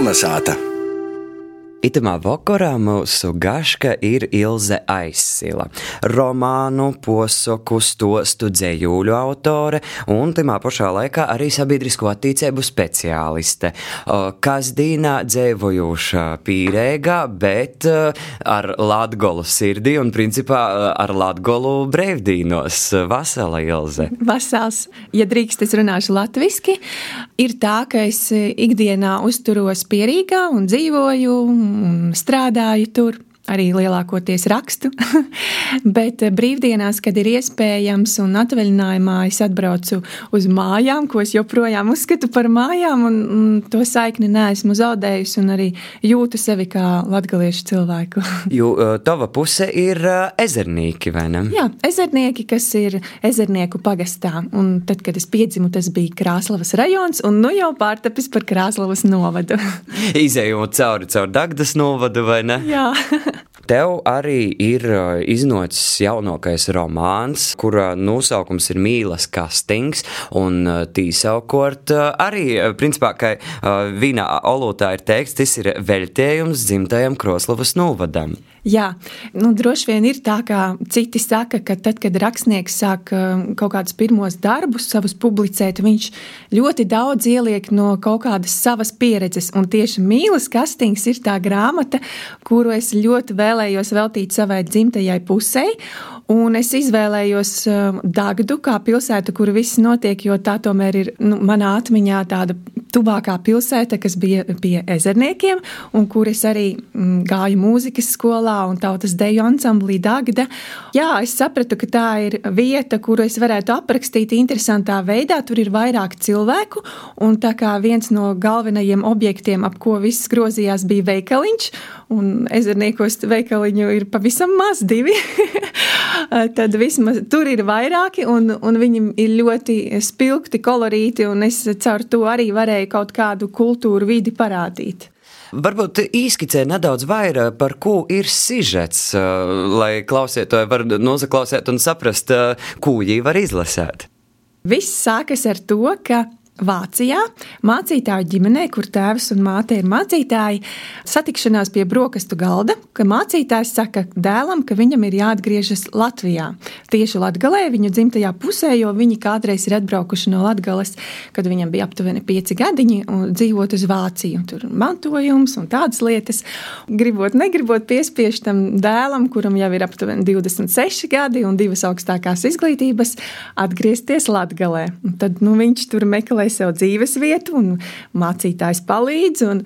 Kolnesāta! Itamā vakarā mūsu gaška ir Ilze Aizsila, romānu, posoku, stostu dzējūļu autore un timā pašā laikā arī sabiedrisko attīcību speciāliste. Kazdīnā dzēvojuša pīrēgā, bet ar latgolu sirdī un principā ar latgolu brēvdīnos. Vasala Ilze. Vasals, ja drīkst, es runāšu latviski. Ir tā, ka es ikdienā uzturos pierīgā un dzīvoju un strādāju tur arī lielākoties rakstu. Bet brīvdienās, kad ir iespējams un atvaļinājumā, es atbraucu uz mājām, ko es joprojām uzskatu par mājām, un, un to saikni neesmu zaudējusi, un arī jūtu sevi kā latgaliešu cilvēku. jo tava puse ir ezernīki, vai ne? Jā, ezernieki, kas ir ezernieku pagastā. Un tad, kad es piedzimu, tas bija Krāslavas rajons, un nu jau pārtapis par Krāslavas novadu. Izejot cauri caur Dagdas novadu, vai ne? Jā. Tev arī ir iznācis jaunākais romāns, kura nosaukums ir Mīlas Kastings. Un tīsaukot, arī, principā, kā vīna olūtā ir teikts, tas ir veļtējums dzimtajam Kroslavas novadam. Jā, nu, droši vien ir tā, kā citi saka, ka tad, kad rakstnieks sāk kaut kādus pirmos darbus, savus publicēt, viņš ļoti daudz ieliek no kaut kādas savas pieredzes. Un tieši Mīlas Kastings ir tā grāmata, kuru es ļoti vēlējos veltīt savai dzimtajai pusē. Un es izvēlējos Dagdu kā pilsētu, kur viss notiek, jo tā tomēr ir nu, manā atmiņā tāda tuvākā pilsēta, kas bija pie ezerniekiem, un kur es arī gāju mūzikas skolā un tautas deju ansamblī Dagda. Jā, es sapratu, ka tā ir vieta, kuru es varētu aprakstīt interesantā veidā. Tur ir vairāk cilvēku, un tā kā viens no galvenajiem objektiem, ap ko viss grozījās, bija veikaliņš, un ezerniekos veikaliņu ir pavisam maz divi. tad vismaz tur ir vairāki, un, un viņi ir ļoti spilgti, kolorīti, un es caur to arī varēju kaut kādu kultūru vidi parādīt. Varbūt īskicē nedaudz vairāk par ko ir sižets, lai klausītāji var nozaklausīt un saprast, ko viņi var izlasīt. Viss sākas ar to, ka Vācijā, mācītāju ģimenē, kur tēvs un māte ir mācītāji, satikšanās pie brokastu galda, ka mācītājs saka dēlam, ka viņam ir jāatgriežas Latvijā. Tieši Latvijā, viņu dzimtajā pusē, jo viņi kādreiz ir atbraukuši no Latvijas, kad viņam bija aptuveni pieci gadiņi, un dzīvot uz Vāciju. Tur mantojums un tādas lietas. Gribot, negribot piespiež tam dēlam, kuram jau ir aptuveni 26 gadi un divas augstākās izglītības, atgriezties Latvijā. Tad nu, viņš tur meklē meklē sev dzīves vietu, un mācītājs palīdz. Un,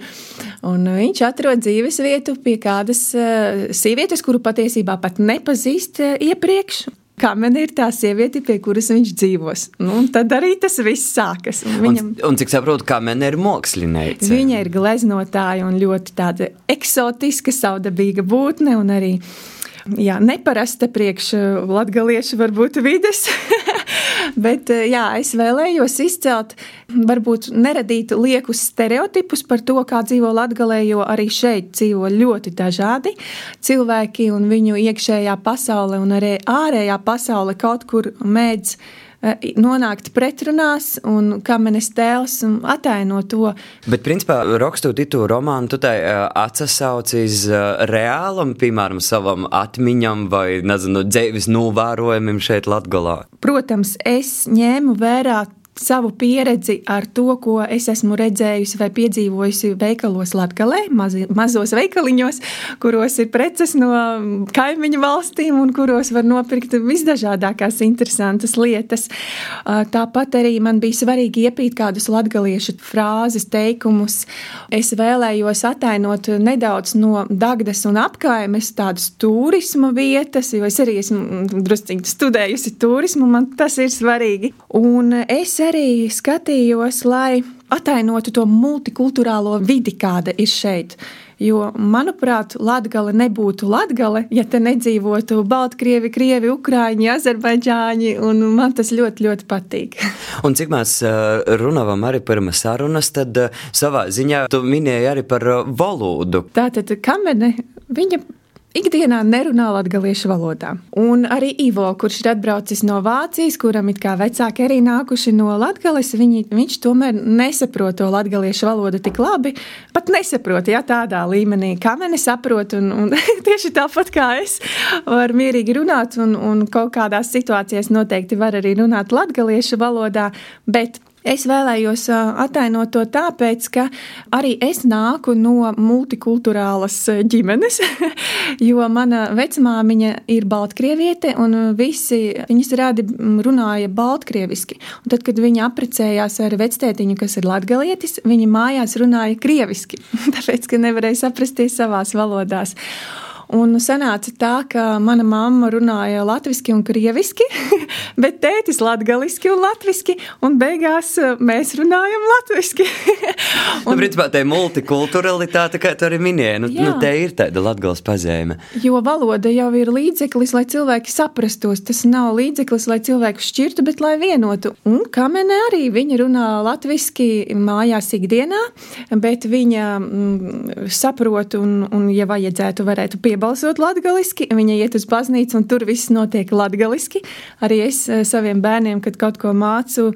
un viņš atrod dzīves vietu pie kādas uh, sievietes, kuru patiesībā pat nepazīst uh, iepriekš. Kamena ir tā sieviete, pie kuras viņš dzīvos. Nu, tad arī tas viss sākas. Un, viņam, un, un cik saprotu, Kamena ir mākslinieca. Viņa ir gleznotāja un ļoti tāda eksotiska, savdabīga būtne un arī jā, neparasta priekš latgaliešu varbūt vides. Bet eh, jā, es vēlējos izcelt, varbūt neradīt liekus stereotipus par to, kā dzīvo Latvijā, jo arī šeit dzīvo ļoti dažādi cilvēki un viņu iekšējā pasaule un arī ārējā pasaule kaut kur mēdz nonākt pretrunās, un kā manis tēls ataino to. Bet, principā, rakstot itu romānu, tu tai eh, atsaucies reālam, piemēram, savam atmiņam vai, nezinu, dzīves novērojumiem šeit Latgalā. Protams, es ņēmu vērā savu pieredzi ar to, ko es esmu redzējusi vai piedzīvojusi veikalos Latvijā, maz, mazos veikaliņos, kuros ir preces no kaimiņu valstīm un kuros var nopirkt visdažādākās interesantas lietas. Tāpat arī man bija svarīgi iepīt kādus latgaliešu frāzes, teikumus. Es vēlējos atainot nedaudz no Dagdas un apkaimes tādas turisma vietas, jo es arī esmu drusciņi studējusi turismu, man tas ir svarīgi. Un es arī skatījos, lai atainotu to multikulturālo vidi, kāda ir šeit. Jo, manuprāt, Latvija nebūtu Latvija, ja te nedzīvotu Baltkrievi, Krievi, Ukrāņi, Azerbaidžāņi. Man tas ļoti, ļoti patīk. Un cik mēs runājam arī par sarunas, tad savā ziņā tu minēji arī par valodu. Tātad kamene, viņa ikdienā nerunā latviešu valodā. Un arī Ivo, kurš ir atbraucis no Vācijas, kuram it kā vecāki arī nākuši no Latvijas, viņš tomēr nesaprot to latviešu valodu tik labi. Pat nesaprot, ja tādā līmenī, kā mani saprot. Un, un tieši tāpat kā es varu mierīgi runāt, un, un kaut kādās situācijās noteikti var arī runāt latviešu valodā. Bet Es vēlējos attēlot to tāpēc, ka arī es nāku no multikulturālas ģimenes, jo mana vecmāmiņa ir baltkrieviete, un visi viņas rādi runāja baltkrieviski. Un tad, kad viņa apprecējās ar vectētiņu, kas ir latgalietis, viņa mājās runāja krieviski, tāpēc, ka nevarēja saprasties savās valodās. Un sanāca tā, ka mana mamma runāja latviešu un krieviski, bet tētis latgaliski un latviski, un beigās eh, mēs runājam latviski. un, nu, principā tā ir multikulturalitāte, kā tu arī minēji, nu, jā. nu te ir tāda latgals pazīme. Jo valoda jau ir līdzeklis, lai cilvēki saprastos. Tas nav līdzeklis, lai cilvēku šķirtu, bet lai vienotu. Un kamene arī viņa runā latviski mājās ikdienā, bet viņa mm, saprot un, un, ja vajadzētu, varētu piebalsot iebalsot latgaliski, viņa iet uz baznīcu un tur viss notiek latgaliski. Arī es eh, saviem bērniem, kad kaut ko mācu,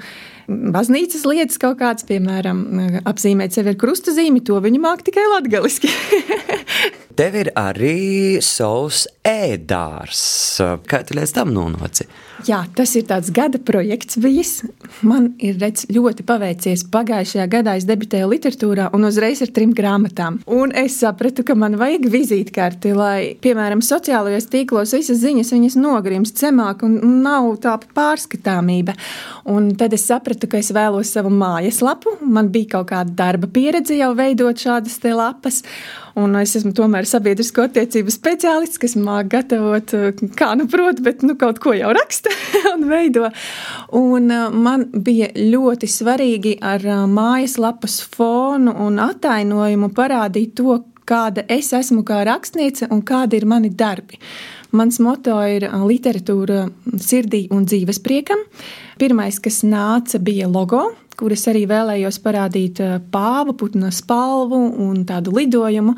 baznīcas lietas kaut kāds, piemēram, apzīmēt sevi ar krustazīmi, to viņi māk tikai latgaliski. Tev ir arī savs ēdārs. Kā tu līdz tam nonāci? Jā, tas ir tāds gada projekts bijis. Man ir redz, ļoti paveicies. Pagājušajā gadā es debitēju literatūrā un uzreiz ar trim grāmatām. Un es sapratu, ka man vajag vizītkarti, lai, piemēram, sociālajos tīklos visas ziņas viņas nogrimst zemāk un nav tā pārskatāmība. Un tad es sapratu, ka es vēlos savu mājaslapu. Man bija kaut kāda darba pieredze jau veidot šādas te lapas. Un es esmu tomēr sabiedrisko attiecību speciālists, kas māca gatavot, kā nu prot, bet nu, kaut ko jau raksta un veido. Un uh, man bija ļoti svarīgi ar uh, mājaslapas fonu un attainojumu parādīt to, kāda es esmu kā rakstniece un kādi ir mani darbi. Mans moto ir literatūra sirdī un dzīves priekam. Pirmais, kas nāca, bija logo kuras arī vēlējos parādīt eh, pāva putna spalvu un tādu lidojumu.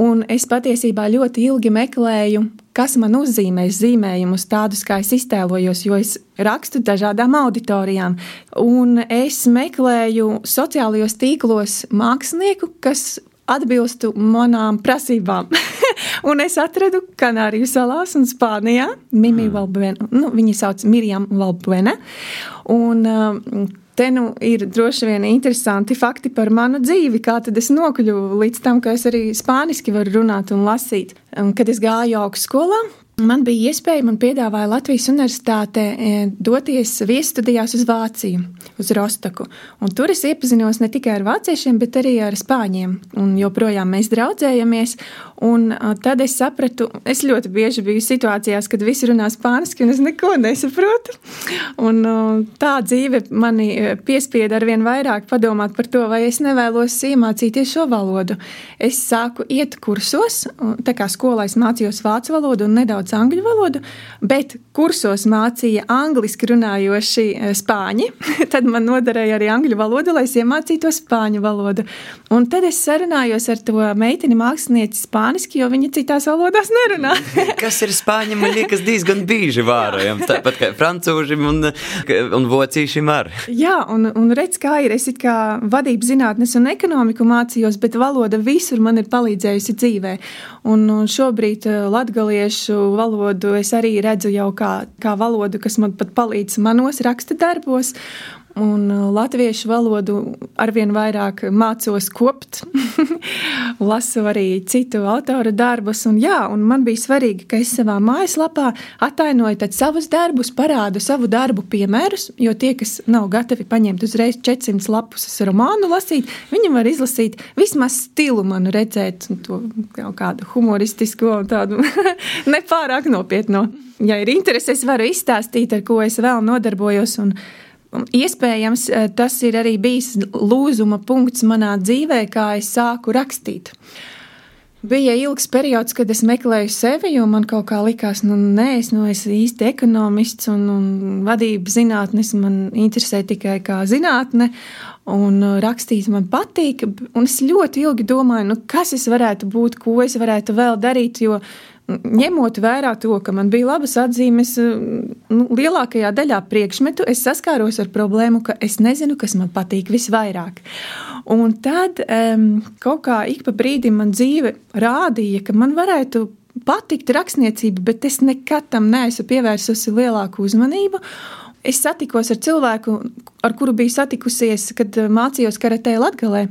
Un es patiesībā ļoti ilgi meklēju, kas man uzzīmēs zīmējumus tādus, kā es iztēlojos, jo es rakstu dažādām auditorijām. Un es meklēju sociālajos tīklos mākslinieku, kas atbilstu manām prasībām. un es atradu Kanāriju salās un Spānijā Mimi mm. Valbuena. Nu, viņa sauc Mirjam Valbuena. Un, uh, te nu ir droši vien interesanti fakti par manu dzīvi, kā tad es nokļuvu līdz tam, ka es arī spāniski varu runāt un lasīt. Un, kad es gāju augstskolā, man bija iespēja, man piedāvāja Latvijas universitāte e, doties viesstudijās uz Vāciju, uz Rostoku. Un tur es iepazinos ne tikai ar vāciešiem, bet arī ar spāņiem. Un joprojām mēs draudzējamies. Un tad es sapratu, es ļoti bieži biju situācijās, kad visi runā spāniski, un es neko nesaprotu. Un tā dzīve mani piespieda ar vien vairāk padomāt par to, vai es nevēlos iemācīties šo valodu. Es sāku iet kursos, tā kā skolā es mācījos vācu valodu un nedaudz nedaudz angļu valodu, bet kursos mācīja angliski runājoši e, spāņi. tad man noderēja arī angļu valoda, lai es iemācītos spāņu valodu. Un tad es sarunājos ar to meiteni mākslinieci spāniski, jo viņa citās valodās nerunā. Kas ir spāņi, man liekas, diezgan bieži vārojam, tāpat kā francūžim un, un vocīšim ar. Jā, un, un redz, kā ir. Es it kā vadības zinātnes un ekonomiku mācījos, bet valoda visur man ir palīdzējusi dzīvē. Un, un šobrīd e, latgaliešu valodu es arī redzu jau kā, kā valodu, kas man pat palīdz manos raksta darbos. Un uh, latviešu valodu arvien vairāk mācos kopt, lasu arī citu autoru darbus. Un, jā, un man bija svarīgi, ka es savā mājaslapā attainoju savus darbus, parādu savu darbu piemērus, jo tie, kas nav gatavi paņemt uzreiz 400 lapus romānu lasīt, viņi var izlasīt vismaz stilu manu redzēt, to kādu humoristisku un tādu nepārāk nopietnu. Ja ir interese, es varu izstāstīt, ar ko es vēl nodarbojos. Un, Iespējams, eh, tas ir arī bijis lūzuma punkts manā dzīvē, kā es sāku rakstīt. Bija ilgs periods, kad es meklēju sevi, jo man kaut kā likās, nu, nē, es nu, esmu īsti ekonomists un, un vadības zinātnes man interesē tikai kā zinātne, un uh, rakstīt man patīk. Un es ļoti ilgi domāju, nu, kas es varētu būt, ko es varētu vēl darīt, jo ņemot vērā to, ka man bija labas atzīmes, nu, lielākajā daļā priekšmetu, es saskāros ar problēmu, ka es nezinu, kas man patīk visvairāk. Un tad um, kaut kā ik pa brīdim man dzīve rādīja, ka man varētu patikt rakstniecība, bet es nekad tam neesmu pievērsusi lielāku uzmanību. Es satikos ar cilvēku, ar kuru biju satikusies, kad eh, mācījos karatē Latvijā.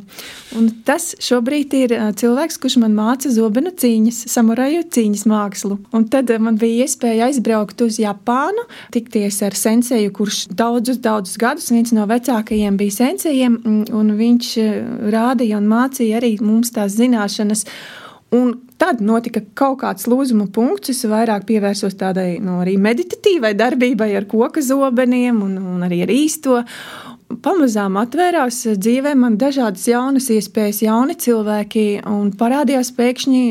Tas šobrīd ir eh, cilvēks, kurš man māca zobenu cīņas, samuraju cīņas mākslu. Un tad eh, man bija iespēja aizbraukt uz Japānu, tikties ar senseju, kurš daudzus, daudzus gadus, viens no vecākajiem bija sensejiem, un viņš rādīja un mācīja arī mums tās zināšanas. Un tad notika kaut kāds lūzuma punkts. Es vairāk pievērsos tādai nu, meditatīvai darbībai ar koku zobeniem un, un arī ar īsto. Pamazām atvērās dzīvē man dažādas jaunas iespējas, jauni cilvēki, un parādījās pēkšņi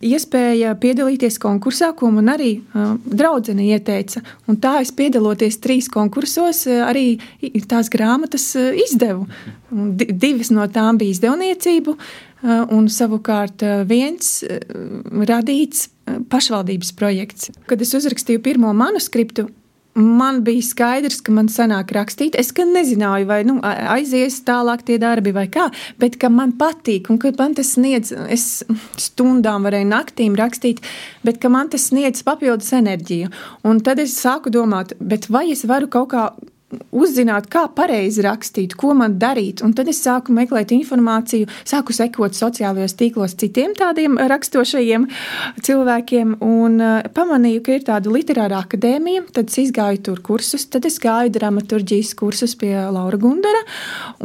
iespēja piedalīties konkursā, ko man arī uh, draudzene ieteica. Un tā es piedaloties trīs konkursos, uh, arī tās grāmatas uh, izdevu. Divas no tām bija izdevniecību, un savukārt viens radīts pašvaldības projekts. Kad es uzrakstīju pirmo manuskriptu, man bija skaidrs, ka man sanāk rakstīt. Es gan nezināju, vai nu, aizies tālāk tie darbi vai kā, bet ka man patīk un ka man tas sniedz, es stundām varēju naktīm rakstīt, bet ka man tas sniedz papildus enerģiju. Un tad es sāku domāt, vai es varu kaut kā uzzināt, kā pareizi rakstīt, ko man darīt. Un tad es sāku meklēt informāciju, sāku sekot sociālajos tīklos citiem tādiem rakstošajiem cilvēkiem, un uh, pamanīju, ka ir tāda literāra akadēmija. Tad es gāju tur kursus, tad es gāju dramaturģijas kursus pie Laura Gundara,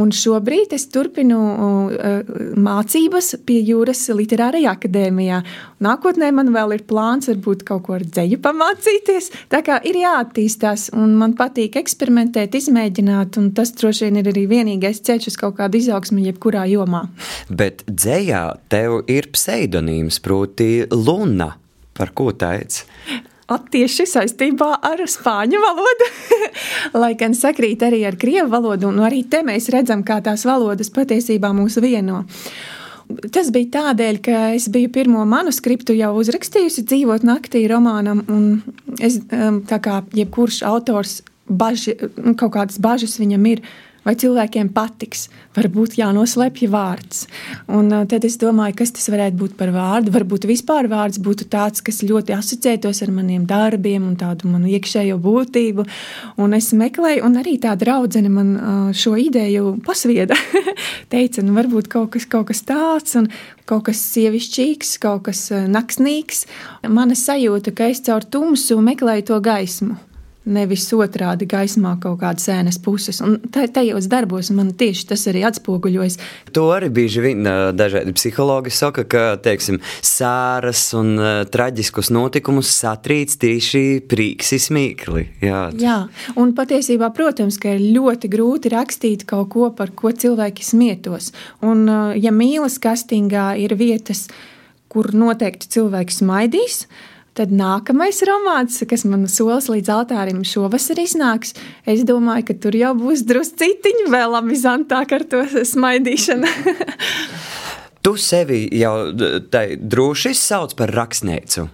un šobrīd es turpinu uh, mācības pie Jūras literārajā akadēmijā. Nākotnē man vēl ir plāns varbūt kaut ko ar dzēju pamācīties. Tā kā ir jāattīstās, un man patīk eksperimentēt eksperimentēt, izmēģināt, un tas droši vien ir arī vienīgais ceļš uz kaut kādu izaugsmu, jebkurā jomā. Bet dzējā tev ir pseidonīms, proti, Luna. Par ko teici? Tieši saistībā ar spāņu valodu, lai gan sakrīt arī ar krievu valodu, un arī te mēs redzam, kā tās valodas patiesībā mūs vieno. Tas bija tādēļ, ka es biju pirmo manuskriptu jau uzrakstījusi, dzīvot naktī romānam, un es, um, tā kā jebkurš autors, baži, nu, kaut kādas bažas viņam ir. Vai cilvēkiem patiks, varbūt jānoslēpj vārds. Un uh, tad es domāju, kas tas varētu būt par vārdu. Varbūt vispār vārds būtu tāds, kas ļoti asociētos ar maniem darbiem un tādu manu iekšējo būtību. Un es meklēju, un arī tā draudzene man uh, šo ideju pasvieda. Teica, nu varbūt kaut kas, kaut kas tāds, un kaut kas sievišķīgs, kaut kas uh, naksnīgs. Mana sajūta, ka es caur tumsu meklēju to gaismu nevis otrādi gaismā kaut kādas ēnas puses. Un tajos darbos man tieši tas arī atspoguļojas. To arī bieži vien dažādi psihologi saka, ka, teiksim, sāras un traģiskus notikumus satrīc tieši prīksi smīkli. Jā. Jā, un patiesībā, protams, ka ir ļoti grūti rakstīt kaut ko, par ko cilvēki smietos. Un, ja mīlas kastingā ir vietas, kur noteikti cilvēki smaidīs, Tad nākamais romāns, kas man solis līdz altārim šovasar iznāks, es domāju, ka tur jau būs drusciņi vēl amizantāk ar to smaidīšanu. tu sevi jau droši sauc par rakstnieci.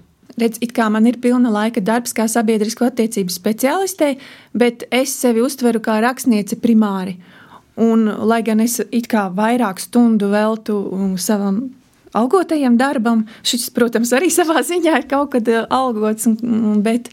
Redz, it kā man ir pilna laika darbs kā sabiedrisko attiecību speciālistei, bet es sevi uztveru kā rakstnieci primāri. Un, lai gan es it kā vairāk stundu veltu savam algotajam darbam. Šis, protams, arī savā ziņā ir kaut kad eh, algots, bet,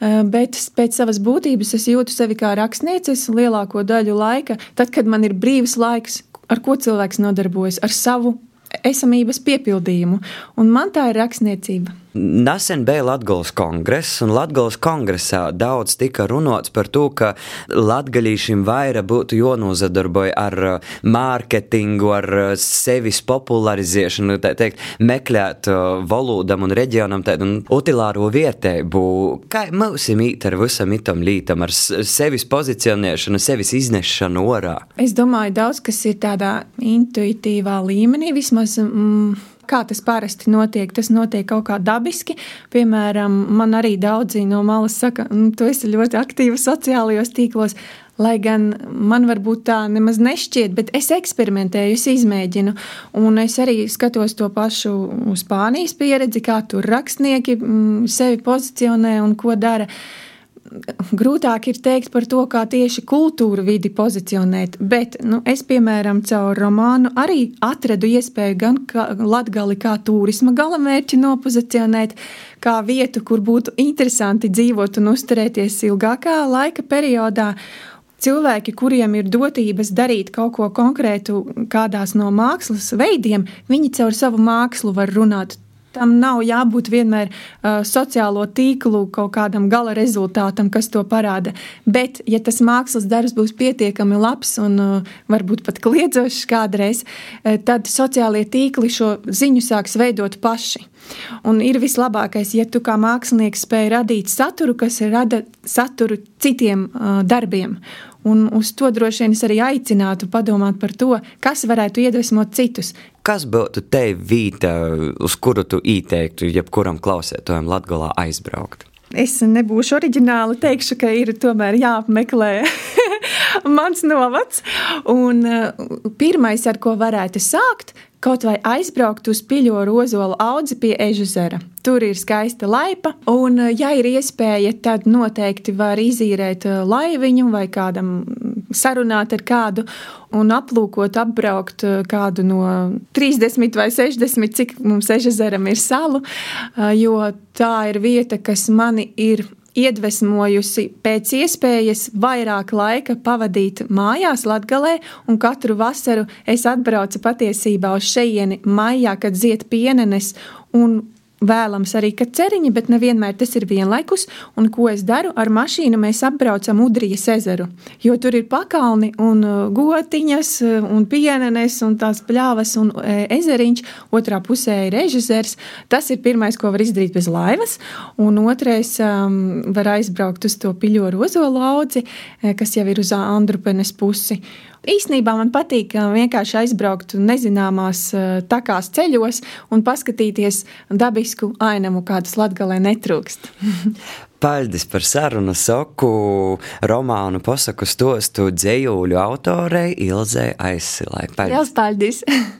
eh, bet pēc savas būtības es jūtu sevi kā rakstnieces lielāko daļu laika. Tad, kad man ir brīvs laiks, ar ko cilvēks nodarbojas, ar savu esamības piepildījumu, un man tā ir rakstniecība. Nesen bija Latvijas kongress, un Latvijas kongresā daudz tika runāts par to, ka latgaļīšiem vairāk būtu jānozadarbojas ar uh, mārketingu, ar uh, sevis popularizēšanu, tā teikt, meklēt uh, valodam un reģionam tādu utilāro vietēju. Kā mums ir ar visam itam lītam, ar sevis pozicionēšanu, sevis iznešanu orā? Es domāju, daudz kas ir tādā intuitīvā līmenī vismaz. Mm, kā tas parasti notiek. Tas notiek kaut kā dabiski. Piemēram, man arī daudzi no malas saka, nu, tu esi ļoti aktīva sociālajos tīklos. lai gan man varbūt tā nemaz nešķiet, bet es eksperimentēju, es izmēģinu. Un es arī skatos to pašu Spānijas pieredzi, kā tur rakstnieki mm, sevi pozicionē un ko dara grūtāk ir teikt par to, kā tieši kultūra vidi pozicionēt, bet nu, es, piemēram, caur romānu arī atradu iespēju gan Latgali kā turisma galamērķi nopozicionēt, kā vietu, kur būtu interesanti dzīvot un uzturēties ilgākā laika periodā. Cilvēki, kuriem ir dotības darīt kaut ko konkrētu kādās no mākslas veidiem, viņi caur savu mākslu var runāt Tam nav jābūt vienmēr uh, sociālo tīklu kaut kādam gala rezultātam, kas to parāda. Bet, ja tas mākslas darbs būs pietiekami labs un uh, varbūt pat kliedzošs kādreiz, uh, tad sociālie tīkli šo ziņu sāks veidot paši. Un ir vislabākais, ja tu kā mākslinieks spēj radīt saturu, kas rada saturu citiem uh, darbiem. Un uz to droši vien es arī aicinātu padomāt par to, kas varētu iedvesmot citus. Kas būtu te vīta, uz kuru tu ieteiktu jebkuram klausētājam Latgalā aizbraukt? Es nebūšu oriģināli, teikšu, ka ir tomēr jāapmeklē mans novads. Un uh, pirmais, ar ko varētu sākt, Kaut vai aizbraukt uz Piļoru ozolu audzi pie Ežuzera. Tur ir skaista laipa, un, eh, ja ir iespēja, tad noteikti var izīrēt eh, laiviņu vai kādam sarunāt ar kādu un aplūkot, apbraukt kādu no 30 vai 60, cik mums Ežuzeram ir salu, jo tā ir vieta, kas mani ir iedvesmojusi pēc iespējas vairāk laika pavadīt mājās, Latvijā, un katru vasaru es atbraucu patiesībā uz šejieni maijā, kad ziet pienenes un Vēlams arī, ka ceriņi, bet nevienmēr tas ir vienlaikus. Un ko es daru? Ar mašīnu mēs apbraucam Udrijas ezeru. Jo tur ir pakalni un uh, gotiņas uh, un pienenes un tās pļāvas un e, ezeriņš. Otrā pusē ir ežezers. Tas ir pirmais, ko var izdarīt bez laivas. Un otrais um, var aizbraukt uz to piļoru ozolu audzi, e, kas jau ir uz Andrupenes pusi. Īsnībā man patīk vienkārši aizbraukt nezināmās takās ceļos un paskatīties dabisku ainamu, kādas latgalē netrūkst. Paldies par sarunu soku romānu posaku stostu dzējūļu autorei Ilzē Aizsilai. Paldies! Paldies.